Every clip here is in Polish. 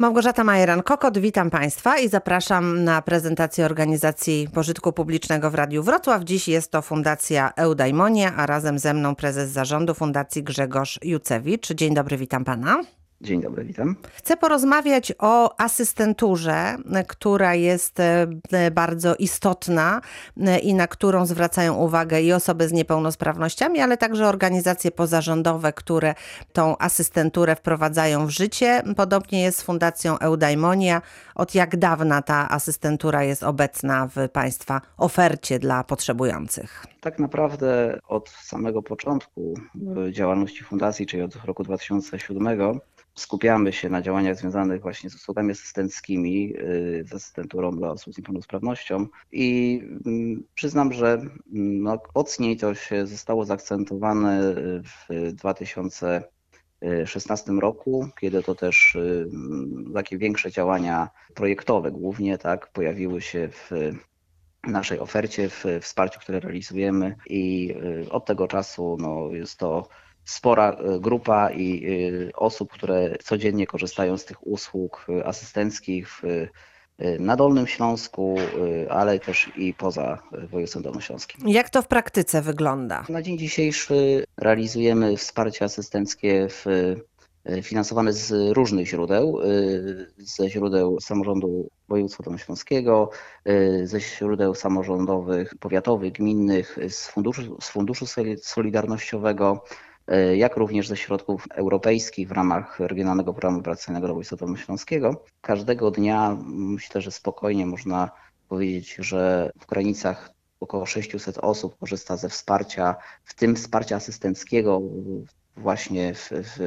Małgorzata Majeran-Kokot, witam Państwa i zapraszam na prezentację organizacji pożytku publicznego w Radiu Wrocław. Dziś jest to Fundacja Eudaimonia, a razem ze mną prezes zarządu Fundacji Grzegorz Jucewicz. Dzień dobry, witam Pana. Dzień dobry, witam. Chcę porozmawiać o asystenturze, która jest e, bardzo istotna e, i na którą zwracają uwagę i osoby z niepełnosprawnościami, ale także organizacje pozarządowe, które tą asystenturę wprowadzają w życie. Podobnie jest z Fundacją Eudaimonia. Od jak dawna ta asystentura jest obecna w Państwa ofercie dla potrzebujących? Tak naprawdę od samego początku działalności fundacji, czyli od roku 2007, skupiamy się na działaniach związanych właśnie z usługami asystenckimi, y, z asystenturą dla osób z niepełnosprawnością i mm, przyznam, że mm, no, mocniej to się zostało zaakcentowane w 2016 roku, kiedy to też y, mm, takie większe działania projektowe głównie tak pojawiły się w naszej ofercie, w wsparciu, które realizujemy i y, od tego czasu no, jest to spora e, grupa i e, osób, które codziennie korzystają z tych usług e, asystenckich w, na Dolnym Śląsku, ale też i poza województwem dolnośląskim. Jak to w praktyce wygląda? Na dzień dzisiejszy realizujemy wsparcie asystenckie w, finansowane z różnych źródeł, ze źródeł samorządu województwa dolnośląskiego, ze źródeł samorządowych, powiatowych, gminnych, z funduszu, z funduszu solidarnościowego, jak również ze środków europejskich w ramach Regionalnego Programu Operacyjnego Rozwoju Dolnośląskiego. Każdego dnia myślę, że spokojnie można powiedzieć, że w granicach około 600 osób korzysta ze wsparcia, w tym wsparcia asystenckiego właśnie w, w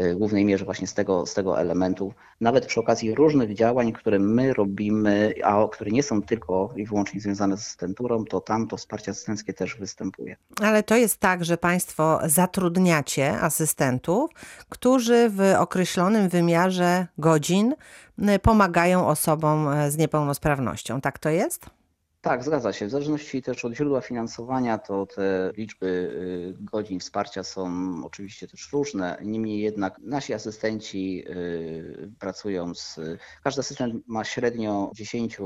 Y, głównej mierze właśnie z tego, z tego elementu, nawet przy okazji różnych działań, które my robimy, a które nie są tylko i wyłącznie związane z asystenturą, to tam to wsparcie asystenckie też występuje. Ale to jest tak, że Państwo zatrudniacie asystentów, którzy w określonym wymiarze godzin y, pomagają osobom y, z niepełnosprawnością. Tak to jest? Tak, zgadza się. W zależności też od źródła finansowania, to te liczby y, godzin wsparcia są oczywiście też różne. Niemniej jednak nasi asystenci y, pracują z. Każdy asystent ma średnio 10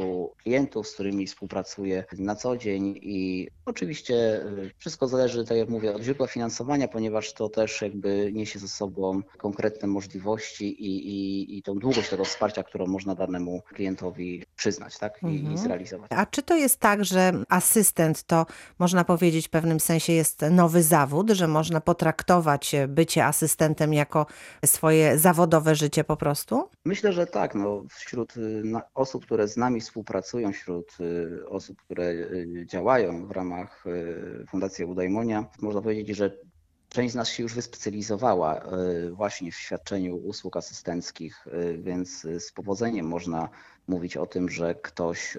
klientów, z którymi współpracuje na co dzień i oczywiście y, wszystko zależy, tak jak mówię, od źródła finansowania, ponieważ to też jakby niesie ze sobą konkretne możliwości i, i, i tą długość tego wsparcia, którą można danemu klientowi przyznać tak? I, mhm. i zrealizować. A czy to jest tak, że asystent to można powiedzieć w pewnym sensie jest nowy zawód, że można potraktować bycie asystentem jako swoje zawodowe życie po prostu? Myślę, że tak. No, wśród y, osób, które z nami współpracują, wśród y, osób, które y, działają w ramach Fundacji Udajmonia, można powiedzieć, że Część z nas się już wyspecjalizowała właśnie w świadczeniu usług asystenckich, więc z powodzeniem można mówić o tym, że ktoś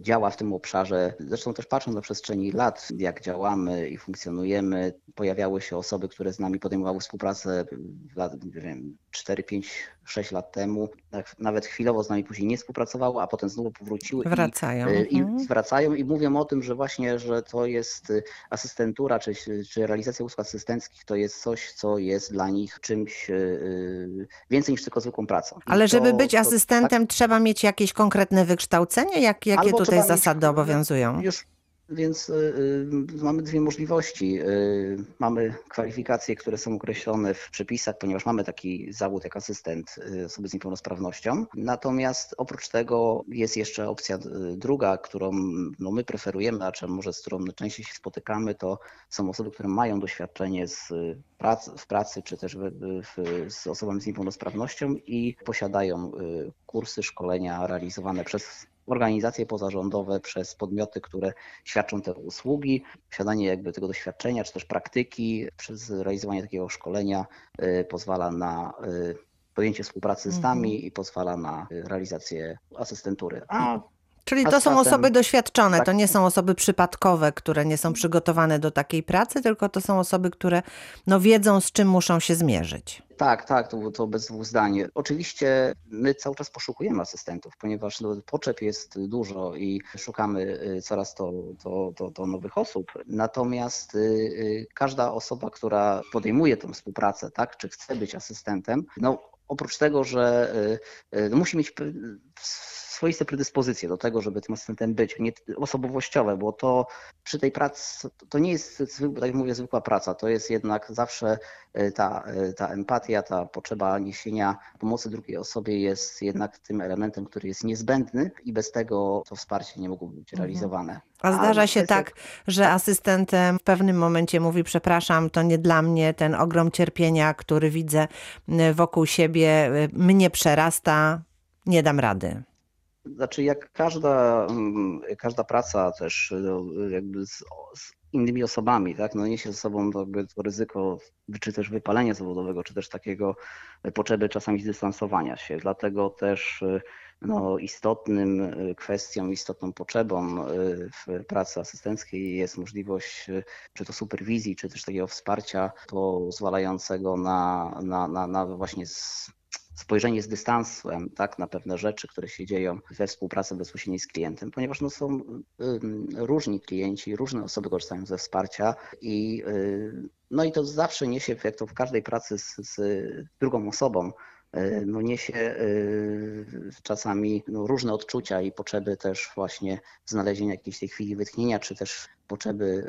działa w tym obszarze. Zresztą też patrząc na przestrzeni lat, jak działamy i funkcjonujemy, pojawiały się osoby, które z nami podejmowały współpracę lat, nie wiem, 4, 5, 6 lat temu. Tak, nawet chwilowo z nami później nie współpracowały, a potem znowu powróciły. Wracają. I, i mhm. wracają i mówią o tym, że właśnie, że to jest y, asystentura, czy, czy realizacja usług asystenckich to jest coś, co jest dla nich czymś y, więcej niż tylko zwykłą pracą. Ale to, żeby być to, asystentem, tak? trzeba mieć jakieś konkretne wykształcenie? Jak, jakie Albo tutaj zasady mieć, obowiązują? Już więc y, y, mamy dwie możliwości. Y, mamy kwalifikacje, które są określone w przepisach, ponieważ mamy taki zawód jak asystent osoby z niepełnosprawnością. Natomiast oprócz tego jest jeszcze opcja druga, którą no, my preferujemy, a czym może z którą najczęściej się spotykamy, to są osoby, które mają doświadczenie z pracy, w pracy czy też w, w, z osobami z niepełnosprawnością i posiadają kursy, szkolenia realizowane przez organizacje pozarządowe, przez podmioty, które świadczą te usługi. Posiadanie jakby tego doświadczenia, czy też praktyki przez realizowanie takiego szkolenia y, pozwala na y, podjęcie współpracy z nami mhm. i pozwala na realizację asystentury. A Czyli to są osoby doświadczone, tak. to nie są osoby przypadkowe, które nie są przygotowane do takiej pracy, tylko to są osoby, które no, wiedzą, z czym muszą się zmierzyć. Tak, tak, to, to bez dwóch zdań. Oczywiście my cały czas poszukujemy asystentów, ponieważ no, potrzeb jest dużo i szukamy y, coraz to, to, to, to nowych osób. Natomiast y, y, każda osoba, która podejmuje tę współpracę, tak, czy chce być asystentem, no oprócz tego, że no musi mieć swoiste predyspozycje do tego, żeby tym asystentem być, nie osobowościowe, bo to przy tej pracy to nie jest, tak jak mówię, zwykła praca, to jest jednak zawsze e, ta, e, ta empatia, ta potrzeba niesienia pomocy drugiej osobie jest jednak tym elementem, który jest niezbędny i bez tego to wsparcie nie mogłoby być mhm. realizowane. A zdarza się tak, że asystent w pewnym momencie mówi: Przepraszam, to nie dla mnie, ten ogrom cierpienia, który widzę wokół siebie, mnie przerasta, nie dam rady. Znaczy, jak każda, mm, każda praca też no, jakby z, z innymi osobami, tak, no niesie ze sobą jakby to ryzyko, czy też wypalenia zawodowego, czy też takiego potrzeby czasami zdystansowania się. Dlatego też no, istotnym kwestią, istotną potrzebą w pracy asystenckiej jest możliwość czy to superwizji, czy też takiego wsparcia pozwalającego na, na, na, na właśnie spojrzenie z dystansem tak, na pewne rzeczy, które się dzieją we współpracy bezpośredniej z klientem, ponieważ no, są różni klienci, różne osoby korzystają ze wsparcia i, y, no i to zawsze niesie, jak to w każdej pracy z, z drugą osobą, y, no niesie y, czasami no, różne odczucia i potrzeby też właśnie znalezienia jakiejś tej chwili wytchnienia, czy też potrzeby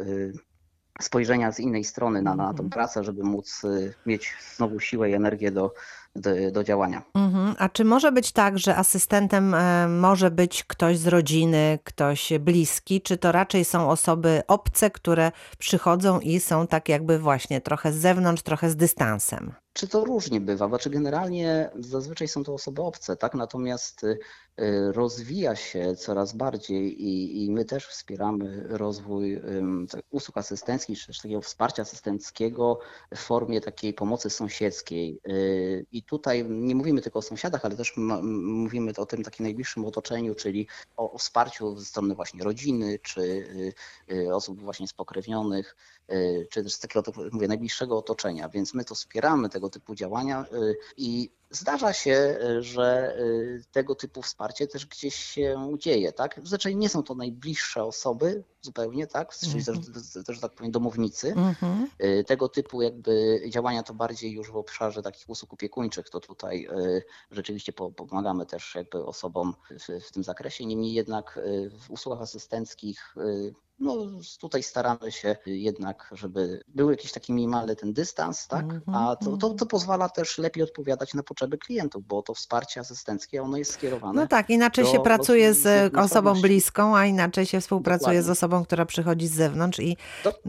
spojrzenia z innej strony na, na tą mhm. pracę, żeby móc mieć znowu siłę i energię do, do, do działania. Mhm. A czy może być tak, że asystentem e, może być ktoś z rodziny, ktoś bliski, czy to raczej są osoby obce, które przychodzą i są tak jakby właśnie trochę z zewnątrz, trochę z dystansem? Czy to różnie bywa? Znaczy generalnie zazwyczaj są to osoby obce, tak? Natomiast y, rozwija się coraz bardziej i, i my też wspieramy rozwój usług asystenckich, czy też takiego wsparcia asystenckiego w formie takiej pomocy sąsiedzkiej. Y, I tutaj nie mówimy tylko o sąsiadach, ale też mówimy o tym takim najbliższym otoczeniu, czyli o, o wsparciu ze strony właśnie rodziny, czy y, osób właśnie spokrewnionych, czy też z takiego, mówię, najbliższego otoczenia. Więc my to wspieramy, tego typu działania i Zdarza się, że y, tego typu wsparcie też gdzieś się dzieje, tak? Zazwyczaj nie są to najbliższe osoby zupełnie, tak? Czyli mm -hmm. też, tak powiem, domownicy. Mm -hmm. Tego typu jakby działania to bardziej już w obszarze takich usług opiekuńczych, to tutaj rzeczywiście pomagamy też jakby osobom w, w tym zakresie. Niemniej jednak w usługach asystenckich no tutaj staramy się jednak, żeby był jakiś taki minimalny ten dystans, tak? Mhm, A to, to, to mhm. pozwala też lepiej odpowiadać na potrzeby klientów, bo to wsparcie asystenckie, ono jest skierowane. No tak, inaczej się pracuje z osobą bliską, a inaczej się współpracuje Dokładnie. z osobą, która przychodzi z zewnątrz i,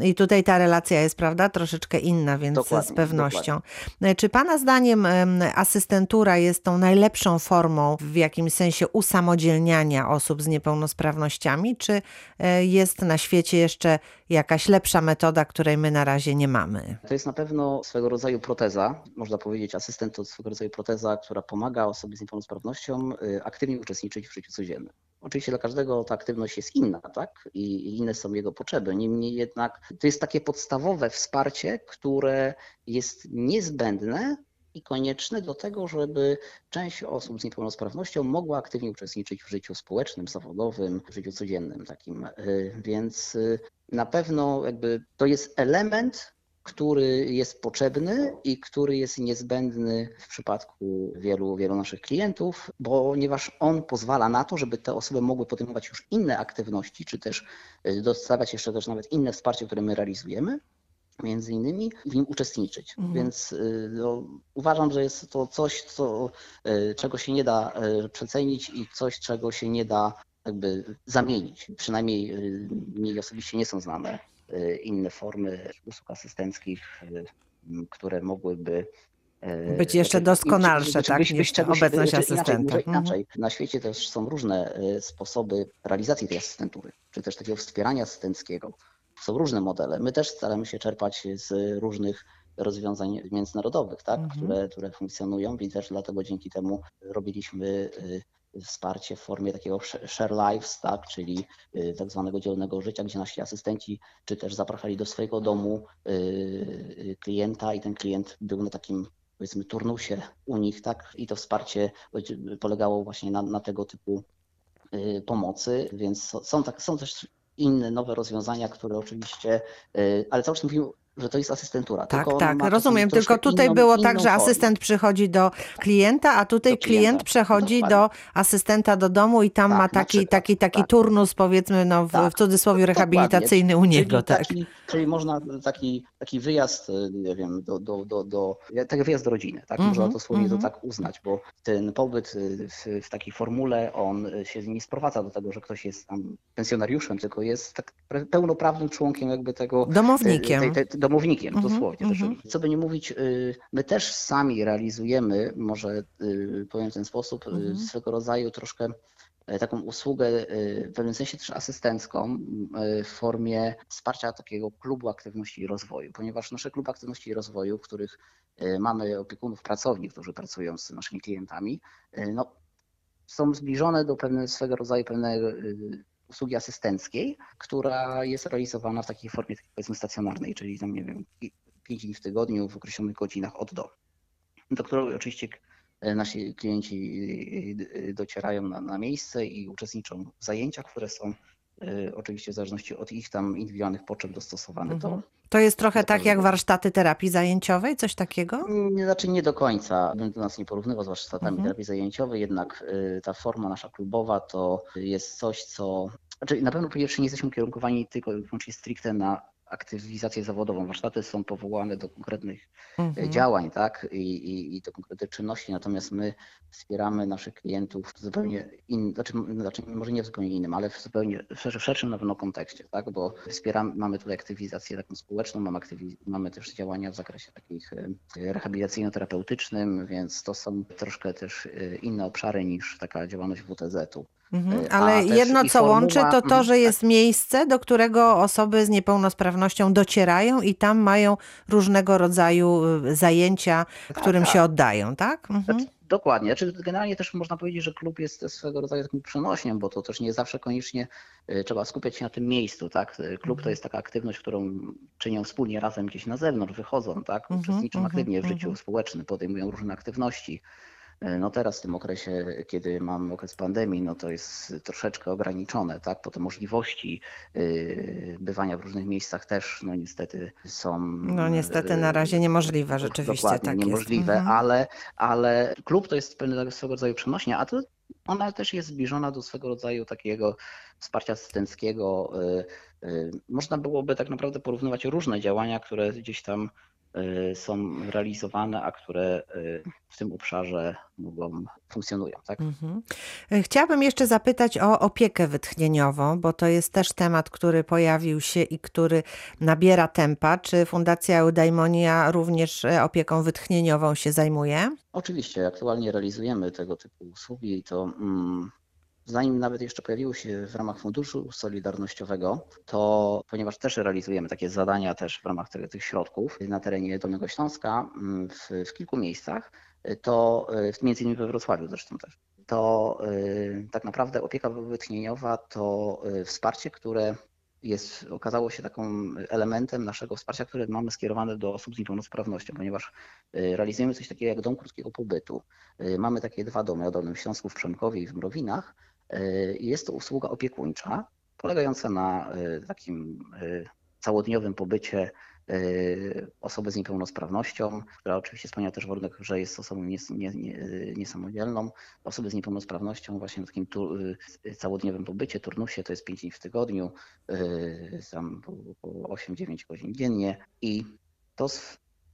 i tutaj ta relacja jest, prawda, troszeczkę inna, więc Dokładnie. z pewnością. Dokładnie. Czy Pana zdaniem asystentura jest tą najlepszą formą w jakimś sensie usamodzielniania osób z niepełnosprawnościami, czy e, jest na świecie jeszcze jakaś lepsza metoda, której my na razie nie mamy? To jest na pewno swego rodzaju proteza, można powiedzieć asystent to swego rodzaju proteza, która pomaga osobie z niepełnosprawnością y, aktywnie uczestniczyć w życiu codziennym. Oczywiście dla każdego ta aktywność jest inna, tak? I inne są jego potrzeby. Niemniej jednak to jest takie podstawowe wsparcie, które jest niezbędne i konieczne do tego, żeby część osób z niepełnosprawnością mogła aktywnie uczestniczyć w życiu społecznym, zawodowym, w życiu codziennym takim. Y, więc y, na pewno jakby to jest element, który jest potrzebny i który jest niezbędny w przypadku wielu, wielu naszych klientów, ponieważ on pozwala na to, żeby te osoby mogły podejmować już inne aktywności, czy też y, dostawać jeszcze też nawet inne wsparcie, które my realizujemy, między innymi w nim uczestniczyć. Mhm. Więc y, no, uważam, że jest to coś, co, y, czego się nie da y, przecenić i coś, czego się nie da jakby zamienić. Przynajmniej mi osobiście nie są znane inne formy usług asystenckich, które mogłyby być jeszcze doskonalsze, tak, niż obecność asystenta. Inaczej, inaczej. Mhm. Na świecie też są różne sposoby realizacji tej asystentury, czy też takiego wspierania asystenckiego są różne modele. My też staramy się czerpać z różnych rozwiązań międzynarodowych, tak, mhm. które, które funkcjonują i też dlatego dzięki temu robiliśmy y, wsparcie w formie takiego share lives, tak, czyli y, tak zwanego dzielnego życia, gdzie nasi asystenci czy też zapraszali do swojego domu y, klienta i ten klient był na takim powiedzmy turnusie u nich, tak, i to wsparcie polegało właśnie na, na tego typu pomocy, więc są, tak, są też inne nowe rozwiązania, które oczywiście, y, ale cały czas mówimy że to jest asystentura. Tak, tak, rozumiem. Tylko tutaj inną, było tak, że formę. asystent przychodzi do klienta, a tutaj Do klienta. klient przechodzi Dokładnie. do asystenta do domu i tam Tak, ma na taki, przykład, taki, taki tak. turnus, powiedzmy, no, w, Tak, w cudzysłowie rehabilitacyjny u niego. Czyli, Tak. taki, czyli można taki, taki wyjazd, y, nie wiem, do, do, do, do taki wyjazd do rodziny, tak? Można Mhm, dosłownie to mhm. tak uznać, bo ten pobyt w, w takiej formule, on się nie sprowadza do tego, że ktoś jest tam pensjonariuszem, tylko jest tak pełnoprawnym członkiem jakby tego Domownikiem. tej- tej- tej- domownikiem, Mhm, dosłownie. mhm. Też, co by nie mówić, y, my też sami realizujemy, może y, powiem w ten sposób, y, Mhm. swego rodzaju troszkę taką usługę w pewnym sensie też asystencką w formie wsparcia takiego klubu aktywności i rozwoju, ponieważ nasze kluby aktywności i rozwoju, w których mamy opiekunów pracowni, którzy pracują z naszymi klientami, no, są zbliżone do pewnego swego rodzaju pewnej y, usługi asystenckiej, która jest realizowana w takiej formie powiedzmy stacjonarnej, czyli tam nie wiem, pi- pięć dni w tygodniu w określonych godzinach od do. Do której oczywiście e, nasi klienci y, y, docierają na, na miejsce i uczestniczą w zajęciach, które są oczywiście w zależności od ich tam indywidualnych potrzeb dostosowane Mhm. do, To jest trochę tak jak warsztaty terapii zajęciowej, coś takiego? Nie, Znaczy nie do końca, bym do nas nie porównywał z warsztatami Mhm. terapii zajęciowej, jednak ta forma nasza klubowa to jest coś, co... Znaczy na pewno po pierwsze nie jesteśmy ukierunkowani tylko i wyłącznie stricte na aktywizację zawodową. Warsztaty są powołane do konkretnych y, Mhm. działań, tak, I, i, i do konkretnych czynności, natomiast my wspieramy naszych klientów w zupełnie innym, znaczy, znaczy może nie w zupełnie innym, ale w zupełnie w szerszym- na pewno kontekście, tak, bo wspieramy, mamy tutaj aktywizację taką społeczną, mamy, aktywi- mamy też działania w zakresie takich y, rehabilitacyjno-terapeutycznym, więc to są troszkę też y, inne obszary niż taka działalność WTZ-u. Mhm. Y, Ale jedno, co formuła- łączy, to to, Mhm, że jest miejsce, do którego osoby z niepełnosprawnością docierają i tam mają różnego rodzaju y, zajęcia, którym tak. się oddają, tak? Mhm. Znaczy, Dokładnie. Znaczy, generalnie też można powiedzieć, że klub jest swego rodzaju takim przenośniem, bo to też nie zawsze koniecznie y, trzeba skupiać się na tym miejscu. Tak? Klub Mhm. to jest taka aktywność, którą czynią wspólnie razem gdzieś na zewnątrz, wychodzą, tak? Mhm, uczestniczą mhm, aktywnie w życiu mhm. społecznym, podejmują różne aktywności. Y, No teraz w tym okresie, kiedy mamy okres pandemii, no to jest troszeczkę ograniczone, tak? Bo te możliwości y, bywania w różnych miejscach też, no niestety są. No niestety na razie y, niemożliwe rzeczywiście, Dokładnie, tak jest. niemożliwe, Mhm. ale, ale klub to jest pewnego swego rodzaju przenośnia, a to ona też jest zbliżona do swego rodzaju takiego wsparcia asystenckiego. Y, y, Można byłoby tak naprawdę porównywać różne działania, które gdzieś tam y, są realizowane, a które y, w tym obszarze mogą funkcjonują. Tak? Mhm. E, Chciałabym jeszcze zapytać o opiekę wytchnieniową, bo to jest też temat, który pojawił się i który nabiera tempa. Czy Fundacja Eudaimonia również opieką wytchnieniową się zajmuje? Oczywiście, aktualnie realizujemy tego typu usługi i to mm, zanim nawet jeszcze pojawiły się w ramach Funduszu Solidarnościowego, to ponieważ też realizujemy takie zadania też w ramach te, tych środków na terenie Dolnego Śląska mm, w, w kilku miejscach, to y, między innymi we Wrocławiu zresztą też, to y, tak naprawdę opieka wytchnieniowa to y, wsparcie, które jest, okazało się taką elementem naszego wsparcia, które mamy skierowane do osób z niepełnosprawnością, ponieważ realizujemy coś takiego jak dom krótkiego pobytu. Mamy takie dwa domy o Dolnym Śląsku w Przemkowie i w Mrowinach. I Jest to usługa opiekuńcza, polegająca na y, takim y, całodniowym pobycie osoby z niepełnosprawnością, która oczywiście spełnia też warunek, że jest osobą nies- nie, nie, niesamodzielną. Osoby z niepełnosprawnością właśnie w takim całodniowym pobycie, turnusie, to jest 5 dni w tygodniu, tam po, po 8-9 godzin dziennie i to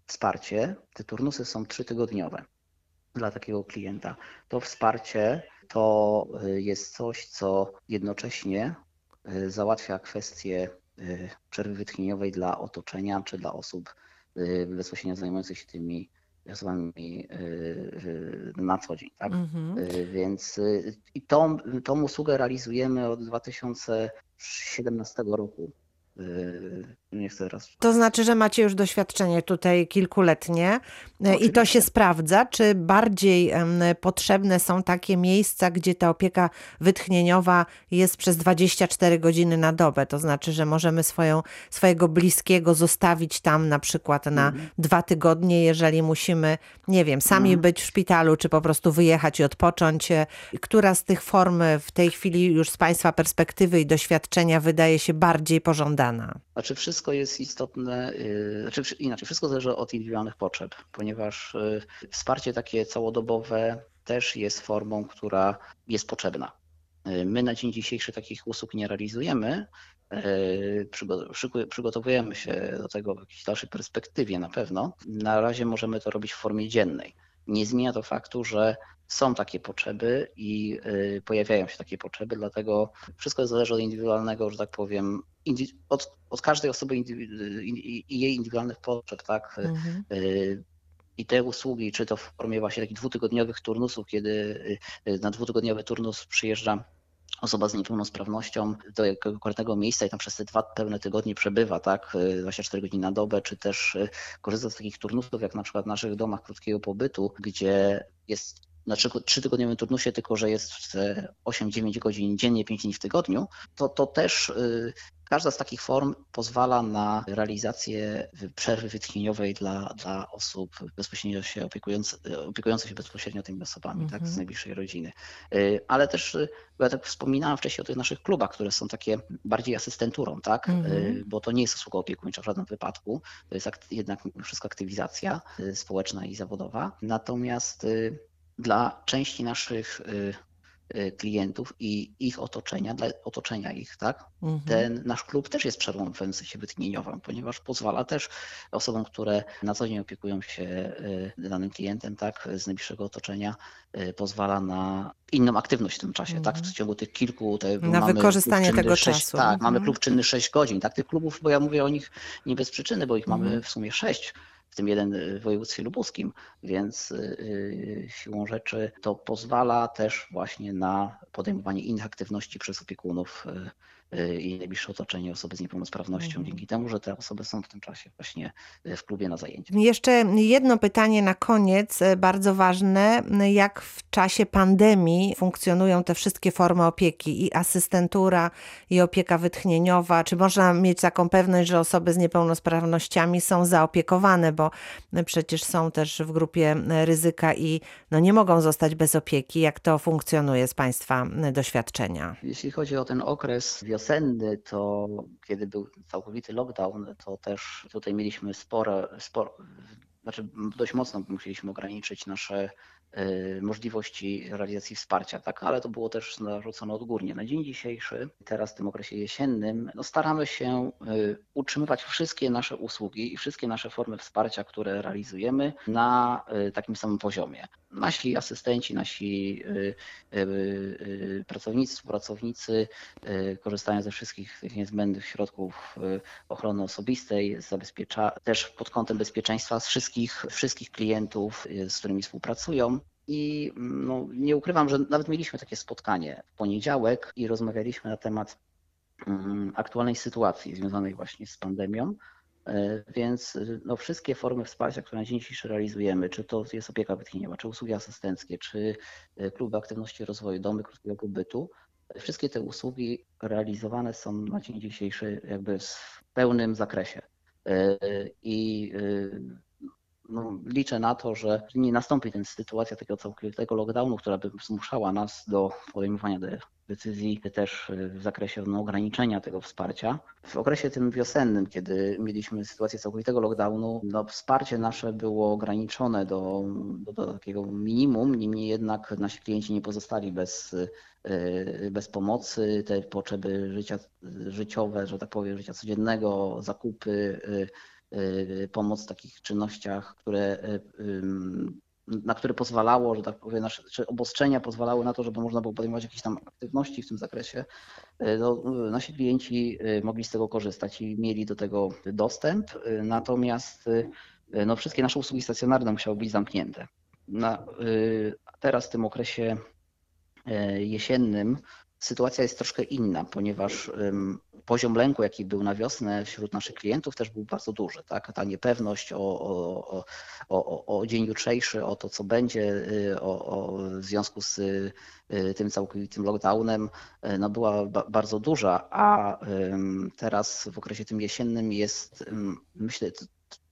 wsparcie, te turnusy są trzytygodniowe dla takiego klienta. To wsparcie to y, jest coś, co jednocześnie y, załatwia kwestię y, przerwy wytchnieniowej dla otoczenia czy dla osób bezpośrednio zajmujących się tymi osobami na co dzień. Tak? Mhm. Więc i tą, tą usługę realizujemy od 2017 roku. Y, Nie chcę teraz. To znaczy, że macie już doświadczenie tutaj kilkuletnie e, i to się Oczywiście. sprawdza. Czy bardziej potrzebne są takie miejsca, gdzie ta opieka wytchnieniowa jest przez 24 godziny na dobę? To znaczy, że możemy swoją, swojego bliskiego zostawić tam na przykład na Mhm. dwa tygodnie, jeżeli musimy, nie wiem, sami Mhm. być w szpitalu, czy po prostu wyjechać i odpocząć. E, Która z tych form w tej chwili już z Państwa perspektywy i doświadczenia wydaje się bardziej pożądana? Dana? Znaczy wszystko jest istotne, znaczy inaczej, wszystko zależy od indywidualnych potrzeb, ponieważ yy, wsparcie takie całodobowe też jest formą, która jest potrzebna. Yy, my na dzień dzisiejszy takich usług nie realizujemy. Przygotowujemy się do tego w jakiejś dalszej perspektywie na pewno. Na razie możemy to robić w formie dziennej. Nie zmienia to faktu, że są takie potrzeby i y, pojawiają się takie potrzeby, dlatego wszystko zależy od indywidualnego, że tak powiem, od, od każdej osoby i jej indywidualnych potrzeb, tak? Mhm. Y, I te usługi, czy to w formie właśnie takich dwutygodniowych turnusów, kiedy y, na dwutygodniowy turnus przyjeżdża osoba z niepełnosprawnością do jakiegoś konkretnego miejsca i tam przez te dwa pełne tygodnie przebywa, tak, 24 godziny na dobę, czy też korzysta z takich turnusów, jak na przykład w naszych domach krótkiego pobytu, gdzie jest na trzy tygodniowym turnusie, tylko że jest 8-9 godzin dziennie, 5 dni w tygodniu, to, to też y, każda z takich form pozwala na realizację przerwy wytchnieniowej dla, dla osób bezpośrednio się opiekujących, opiekujących się bezpośrednio tymi osobami, tak, z mhm. najbliższej rodziny. Y, ale też, y, bo ja tak wspominałam wcześniej o tych naszych klubach, które są takie bardziej asystenturą, tak, mhm. bo to nie jest usługa opiekuńcza w żadnym wypadku, to jest jednak wszystko aktywizacja społeczna i zawodowa. Natomiast dla części naszych y, y, klientów i ich otoczenia, dla otoczenia ich, tak? Mhm. Ten nasz klub też jest przerwą w sensie wytchnieniowym, ponieważ pozwala też osobom, które na co dzień opiekują się y, danym klientem, tak, z najbliższego otoczenia, pozwala na inną aktywność w tym czasie, mhm. tak? W ciągu tych kilku, te, na wykorzystanie tego 6, czasu. Tak, mhm. mamy klub czynny 6 godzin, tak? Tych klubów, bo ja mówię o nich nie bez przyczyny, bo ich mamy mhm. w sumie 6 w tym jeden w województwie lubuskim, więc y, siłą rzeczy to pozwala też właśnie na podejmowanie innych aktywności przez opiekunów y, Y, i najbliższe otoczenie osoby z niepełnosprawnością, mhm. dzięki temu, że te osoby są w tym czasie właśnie y, w klubie na zajęciach. Jeszcze jedno pytanie na koniec, y, bardzo ważne. Jak w czasie pandemii funkcjonują te wszystkie formy opieki i asystentura, i opieka wytchnieniowa? Czy można mieć taką pewność, że osoby z niepełnosprawnościami są zaopiekowane, bo przecież są też w grupie ryzyka i no nie mogą zostać bez opieki. Jak to funkcjonuje z Państwa doświadczenia? Jeśli chodzi o ten okres wiosenny, to kiedy był całkowity lockdown, to też tutaj mieliśmy spore, sporo, znaczy dość mocno musieliśmy ograniczyć nasze Y, możliwości realizacji wsparcia, tak, ale to było też narzucone odgórnie. Na dzień dzisiejszy, teraz w tym okresie jesiennym, no staramy się y, utrzymywać wszystkie nasze usługi i wszystkie nasze formy wsparcia, które realizujemy na y, takim samym poziomie. Nasi asystenci, nasi pracownicy, współpracownicy korzystają ze wszystkich tych niezbędnych środków ochrony osobistej, zabezpiecza też pod kątem bezpieczeństwa z wszystkich, wszystkich klientów, z którymi współpracują. I no, nie ukrywam, że nawet mieliśmy takie spotkanie w poniedziałek i rozmawialiśmy na temat mm, aktualnej sytuacji związanej właśnie z pandemią. E, więc no, wszystkie formy wsparcia, które na dzień dzisiejszy realizujemy, czy to jest opieka wytchnieniowa, czy usługi asystenckie, czy e, kluby aktywności rozwoju, domy krótkiego pobytu, wszystkie te usługi realizowane są na dzień dzisiejszy jakby w pełnym zakresie. E, I no, liczę na to, że nie nastąpi ten sytuacja takiego całkowitego lockdownu, która by zmuszała nas do podejmowania decyzji też w zakresie no, ograniczenia tego wsparcia. W okresie tym wiosennym, kiedy mieliśmy sytuację całkowitego lockdownu, no, wsparcie nasze było ograniczone do, do, do takiego minimum, niemniej jednak nasi klienci nie pozostali bez, e, bez pomocy. Te potrzeby życia, życiowe, że tak powiem, życia codziennego, zakupy, Y, pomoc w takich czynnościach, które, y, na które pozwalało, że tak powiem, nasze, czy obostrzenia pozwalały na to, żeby można było podejmować jakieś tam aktywności w tym zakresie. Y, no, nasi klienci mogli z tego korzystać i mieli do tego dostęp, natomiast no, wszystkie nasze usługi stacjonarne musiały być zamknięte. Na, teraz w tym okresie jesiennym sytuacja jest troszkę inna, ponieważ poziom lęku, jaki był na wiosnę wśród naszych klientów, też był bardzo duży. Tak? Ta niepewność o, o, o, o dzień jutrzejszy, o to, co będzie y, w związku z y, tym całkowitym lockdownem, y, no była bardzo duża, a teraz w okresie tym jesiennym jest, myślę,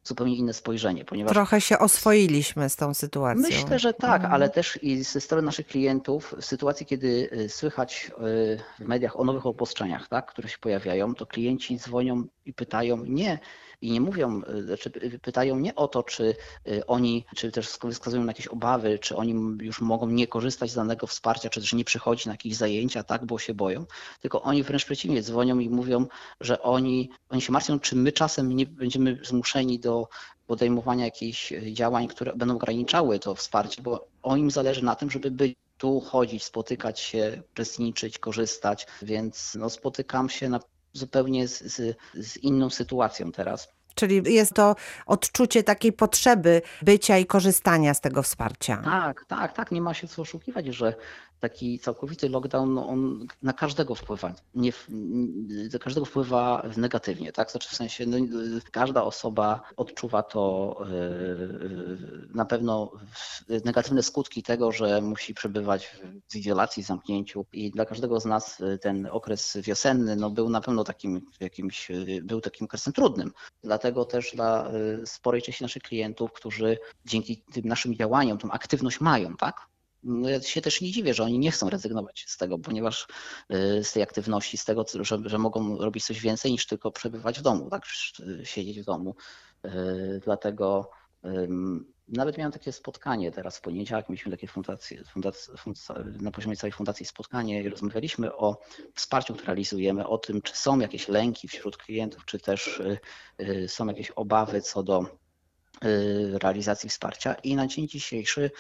zupełnie inne spojrzenie, ponieważ Trochę się oswoiliśmy z tą sytuacją. Myślę, że tak, Mhm. ale też i ze strony naszych klientów, w sytuacji, kiedy y, słychać y, w mediach o nowych obostrzeniach, tak, które się pojawiają, to klienci dzwonią i pytają nie, i nie mówią, y, znaczy y, pytają nie o to, czy y, oni, czy też wskazują na jakieś obawy, czy oni już mogą nie korzystać z danego wsparcia, czy też nie przychodzić na jakieś zajęcia, tak, bo się boją, tylko oni wręcz przeciwnie, dzwonią i mówią, że oni, oni się martwią, czy my czasem nie będziemy zmuszeni do podejmowania jakichś działań, które będą ograniczały to wsparcie, bo o im zależy na tym, żeby być tu, chodzić, spotykać się, uczestniczyć, korzystać, więc no, spotykam się na, zupełnie z, z, z inną sytuacją teraz. Czyli jest to odczucie takiej potrzeby bycia i korzystania z tego wsparcia. Tak, tak, tak, nie ma się co oszukiwać, że taki całkowity lockdown, no on na każdego wpływa, nie, każdego wpływa negatywnie, tak? Znaczy w sensie no, każda osoba odczuwa to y, y, na pewno negatywne skutki tego, że musi przebywać w izolacji, zamknięciu i dla każdego z nas y, ten okres wiosenny no, był na pewno takim jakimś, y, był takim okresem trudnym. Dlatego też dla y, sporej części naszych klientów, którzy dzięki tym naszym działaniom tą aktywność mają, tak? No ja się też nie dziwię, że oni nie chcą rezygnować z tego, ponieważ y, z tej aktywności, z tego, że, że mogą robić coś więcej niż tylko przebywać w domu, tak? Y, Siedzieć w domu. Y, Dlatego nawet miałem takie spotkanie teraz w poniedziałek, mieliśmy takie fundacje, fundac, fundac, na poziomie całej fundacji spotkanie i rozmawialiśmy o wsparciu, które realizujemy, o tym, czy są jakieś lęki wśród klientów, czy też są jakieś obawy co do realizacji wsparcia i na dzień dzisiejszy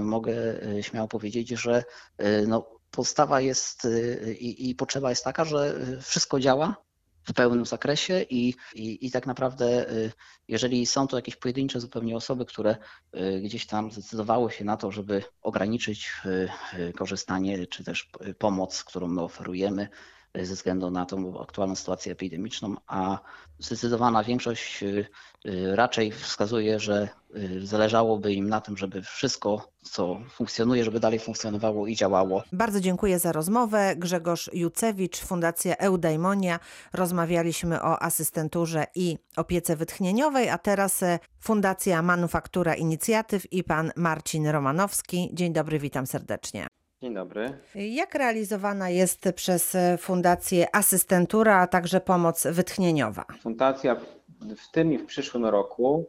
mogę y, śmiało powiedzieć, że y, no, podstawa jest y, i, i potrzeba jest taka, że y, wszystko działa w pełnym zakresie i, i, i tak naprawdę y, jeżeli są to jakieś pojedyncze zupełnie osoby, które y, gdzieś tam zdecydowały się na to, żeby ograniczyć y, y, korzystanie czy też y, pomoc, którą my oferujemy y, ze względu na tą aktualną sytuację epidemiczną, a zdecydowana większość y, y, raczej wskazuje, że y, zależałoby im na tym, żeby wszystko, co funkcjonuje, żeby dalej funkcjonowało i działało. Bardzo dziękuję za rozmowę. Grzegorz Jucewicz, Fundacja Eudaimonia. Rozmawialiśmy o asystenturze i opiece wytchnieniowej, a teraz e, Fundacja Manufaktura Inicjatyw i pan Marcin Romanowski. Dzień dobry, witam serdecznie. Dzień dobry. Jak realizowana jest przez e, Fundację asystentura, a także pomoc wytchnieniowa? Fundacja w- tym i w przyszłym roku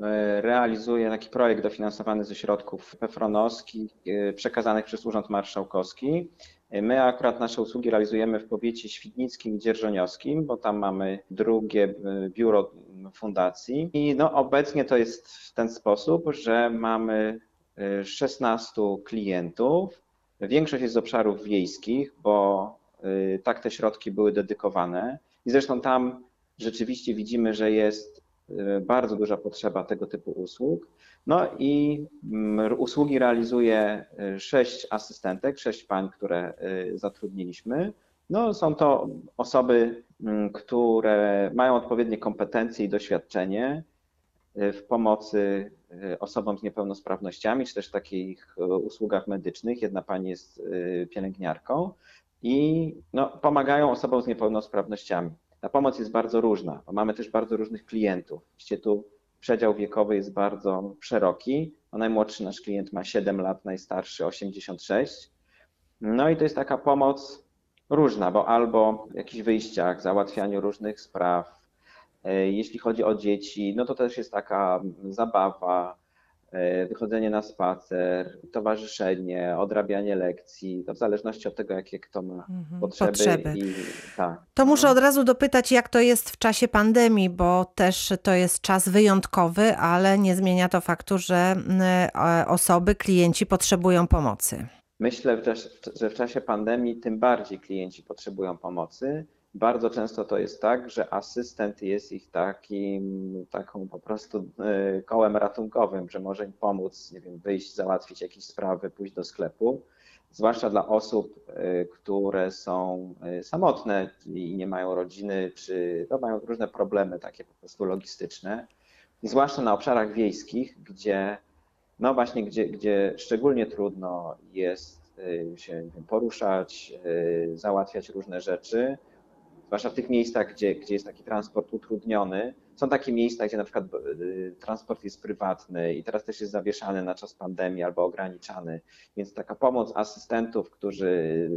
e, realizuje taki projekt dofinansowany ze środków pefronowskich e, przekazanych przez Urząd Marszałkowski. My akurat nasze usługi realizujemy w powiecie świdnickim i dzierżoniowskim, bo tam mamy drugie biuro fundacji. I no, obecnie to jest w ten sposób, że mamy e, 16 klientów. Większość jest z obszarów wiejskich, bo y, tak te środki były dedykowane. I zresztą tam rzeczywiście widzimy, że jest y, bardzo duża potrzeba tego typu usług. No i mm, usługi realizuje y, sześć asystentek, sześć pań, które zatrudniliśmy. No, są to osoby, mm, które mają odpowiednie kompetencje i doświadczenie w pomocy y, osobom z niepełnosprawnościami, czy też takich y, usługach medycznych. Jedna pani jest pielęgniarką i no, pomagają osobom z niepełnosprawnościami. Ta pomoc jest bardzo różna, bo mamy też bardzo różnych klientów. Oczywiście tu przedział wiekowy jest bardzo szeroki. No, najmłodszy nasz klient ma 7 lat, najstarszy 86. No i to jest taka pomoc różna, bo albo w jakichś wyjściach, załatwianiu różnych spraw, E, Jeśli chodzi o dzieci, no to też jest taka zabawa, e, wychodzenie na spacer, towarzyszenie, odrabianie lekcji, to w zależności od tego, jakie kto ma Mhm, potrzeby. potrzeby. I, tak. To muszę no. od razu dopytać, jak to jest w czasie pandemii, bo też to jest czas wyjątkowy, ale nie zmienia to faktu, że e, osoby, klienci potrzebują pomocy. Myślę, że w czasie pandemii tym bardziej klienci potrzebują pomocy. Bardzo często to jest tak, że asystent jest ich takim, taką po prostu e, kołem ratunkowym, że może im pomóc, nie wiem, wyjść, załatwić jakieś sprawy, pójść do sklepu. Zwłaszcza dla osób, e, które są e, samotne i nie mają rodziny, czy no, mają różne problemy takie po prostu logistyczne. I zwłaszcza na obszarach wiejskich, gdzie no właśnie, gdzie, gdzie szczególnie trudno jest y, się poruszać, y, załatwiać różne rzeczy, zwłaszcza w tych miejscach, gdzie, gdzie jest taki transport utrudniony, Są takie miejsca, gdzie na przykład y, transport jest prywatny i teraz też jest zawieszany na czas pandemii albo ograniczany, więc taka pomoc asystentów, którzy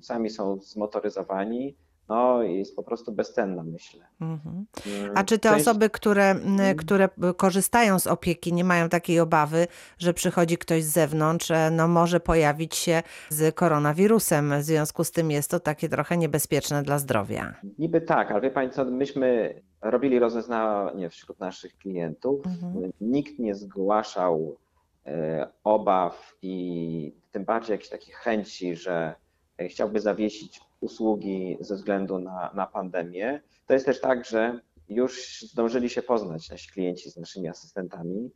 sami są zmotoryzowani, no jest po prostu bezcenna, myślę. Mhm. Mm, A czy te część- osoby, które, m, Mhm. które korzystają z opieki, nie mają takiej obawy, że przychodzi ktoś z zewnątrz, e, no może pojawić się z koronawirusem. W związku z tym jest to takie trochę niebezpieczne dla zdrowia. Niby tak, ale wie Pani co, myśmy robili rozeznanie wśród naszych klientów. Mhm. Nikt nie zgłaszał e, obaw i tym bardziej jakichś takich chęci, że e, chciałby zawiesić usługi ze względu na, na pandemię. To jest też tak, że już zdążyli się poznać nasi klienci z naszymi asystentami,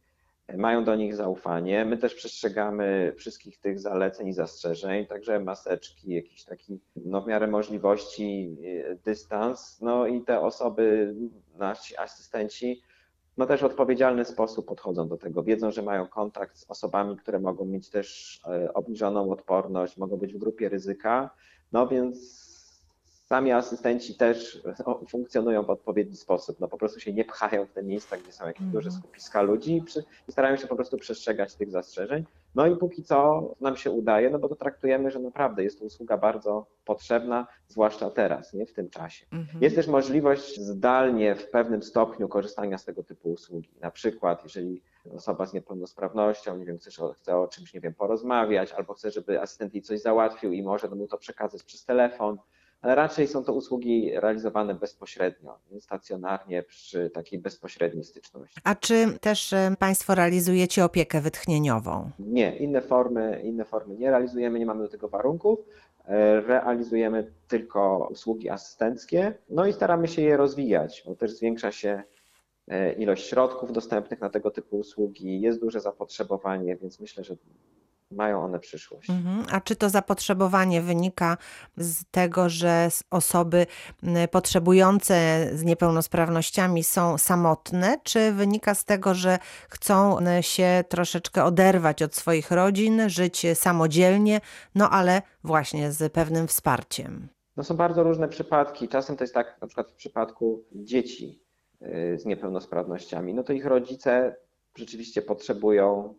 e, mają do nich zaufanie. My też przestrzegamy wszystkich tych zaleceń i zastrzeżeń, także maseczki, jakiś taki no, w miarę możliwości e, dystans. No i te osoby, nasi asystenci, no też odpowiedzialny sposób podchodzą do tego. Wiedzą, że mają kontakt z osobami, które mogą mieć też e, obniżoną odporność, mogą być w grupie ryzyka. No więc sami asystenci też no, funkcjonują w odpowiedni sposób. No po prostu się nie pchają w te miejsca, gdzie są jakieś Mhm. duże skupiska ludzi i starają się po prostu przestrzegać tych zastrzeżeń. No i póki co nam się udaje, no bo to traktujemy, że naprawdę jest to usługa bardzo potrzebna, zwłaszcza teraz, nie w tym czasie. Mhm. Jest też możliwość zdalnie w pewnym stopniu korzystania z tego typu usługi. Na przykład, jeżeli osoba z niepełnosprawnością, nie wiem, chce, chce o czymś, nie wiem, porozmawiać, albo chce, żeby asystent jej coś załatwił i może mu to przekazać przez telefon, ale raczej są to usługi realizowane bezpośrednio, nie, stacjonarnie przy takiej bezpośredniej styczności. A czy też e, Państwo realizujecie opiekę wytchnieniową? Nie, inne formy, inne formy nie realizujemy, nie mamy do tego warunków. E, Realizujemy tylko usługi asystenckie, no i staramy się je rozwijać, bo też zwiększa się e, ilość środków dostępnych na tego typu usługi, jest duże zapotrzebowanie, więc myślę, że mają one przyszłość. Mhm. A czy to zapotrzebowanie wynika z tego, że osoby potrzebujące z niepełnosprawnościami są samotne, czy wynika z tego, że chcą się troszeczkę oderwać od swoich rodzin, żyć samodzielnie, no ale właśnie z pewnym wsparciem? No są bardzo różne przypadki. Czasem to jest tak, na przykład w przypadku dzieci y, z niepełnosprawnościami, no to ich rodzice rzeczywiście potrzebują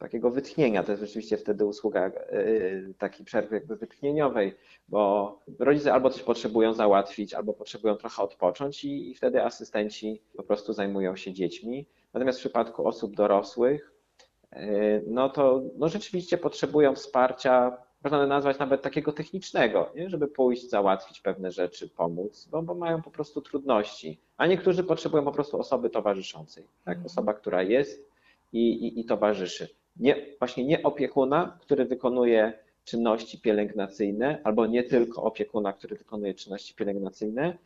takiego wytchnienia. To jest rzeczywiście wtedy usługa y, takiej przerwy jakby wytchnieniowej, bo rodzice albo coś potrzebują załatwić, albo potrzebują trochę odpocząć i, i wtedy asystenci po prostu zajmują się dziećmi. Natomiast w przypadku osób dorosłych, y, no to no rzeczywiście potrzebują wsparcia, można nazwać nawet takiego technicznego, nie? żeby pójść, załatwić pewne rzeczy, pomóc, bo, bo mają po prostu trudności. A niektórzy potrzebują po prostu osoby towarzyszącej, tak? Mhm. osoba, która jest i, i, i towarzyszy. Nie, właśnie nie opiekuna, który wykonuje czynności pielęgnacyjne, albo nie tylko opiekuna, który wykonuje czynności pielęgnacyjne,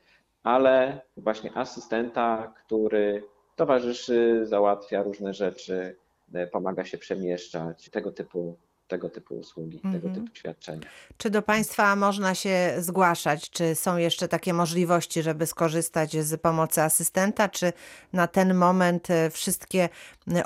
ale właśnie asystenta, który towarzyszy, załatwia różne rzeczy, pomaga się przemieszczać, tego typu, tego typu usługi, tego Mhm. typu świadczenia. Czy do Państwa można się zgłaszać? Czy są jeszcze takie możliwości, żeby skorzystać z pomocy asystenta? Czy na ten moment e, wszystkie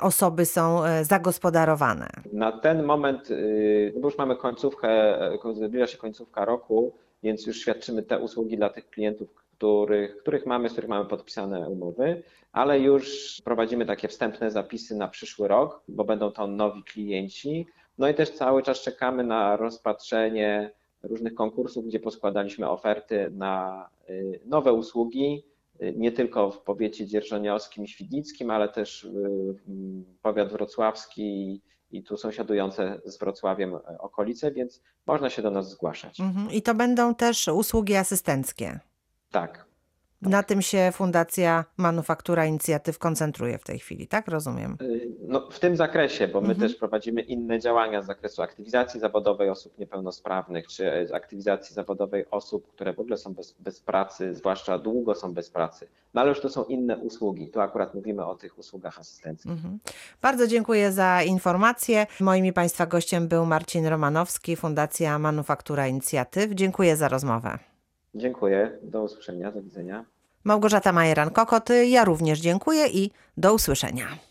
osoby są e, zagospodarowane? Na ten moment, y, no bo już mamy końcówkę, y, zbliża się końcówka roku, więc już świadczymy te usługi dla tych klientów, których, których mamy, z których mamy podpisane umowy, ale już prowadzimy takie wstępne zapisy na przyszły rok, bo będą to nowi klienci. No i też cały czas czekamy na rozpatrzenie różnych konkursów, gdzie poskładaliśmy oferty na y, nowe usługi, y, nie tylko w powiecie dzierżoniowskim i świdnickim, ale też y, powiat wrocławski i tu sąsiadujące z Wrocławiem e, okolice, więc można się do nas zgłaszać. Mhm. I to będą też usługi asystenckie. Tak. Na tym się Fundacja Manufaktura Inicjatyw koncentruje w tej chwili, tak? Rozumiem. Y, No, w tym zakresie, bo my Mhm. też prowadzimy inne działania z zakresu aktywizacji zawodowej osób niepełnosprawnych, czy e, aktywizacji zawodowej osób, które w ogóle są bez, bez pracy, zwłaszcza długo są bez pracy. No ale już to są inne usługi. Tu akurat mówimy o tych usługach asystenckich. Mhm. Bardzo dziękuję za informacje. Moim i Państwa gościem był Marcin Romanowski, Fundacja Manufaktura Inicjatyw. Dziękuję za rozmowę. Dziękuję. Do usłyszenia. Do widzenia. Małgorzata Majeran-Kokot, ja również dziękuję i do usłyszenia.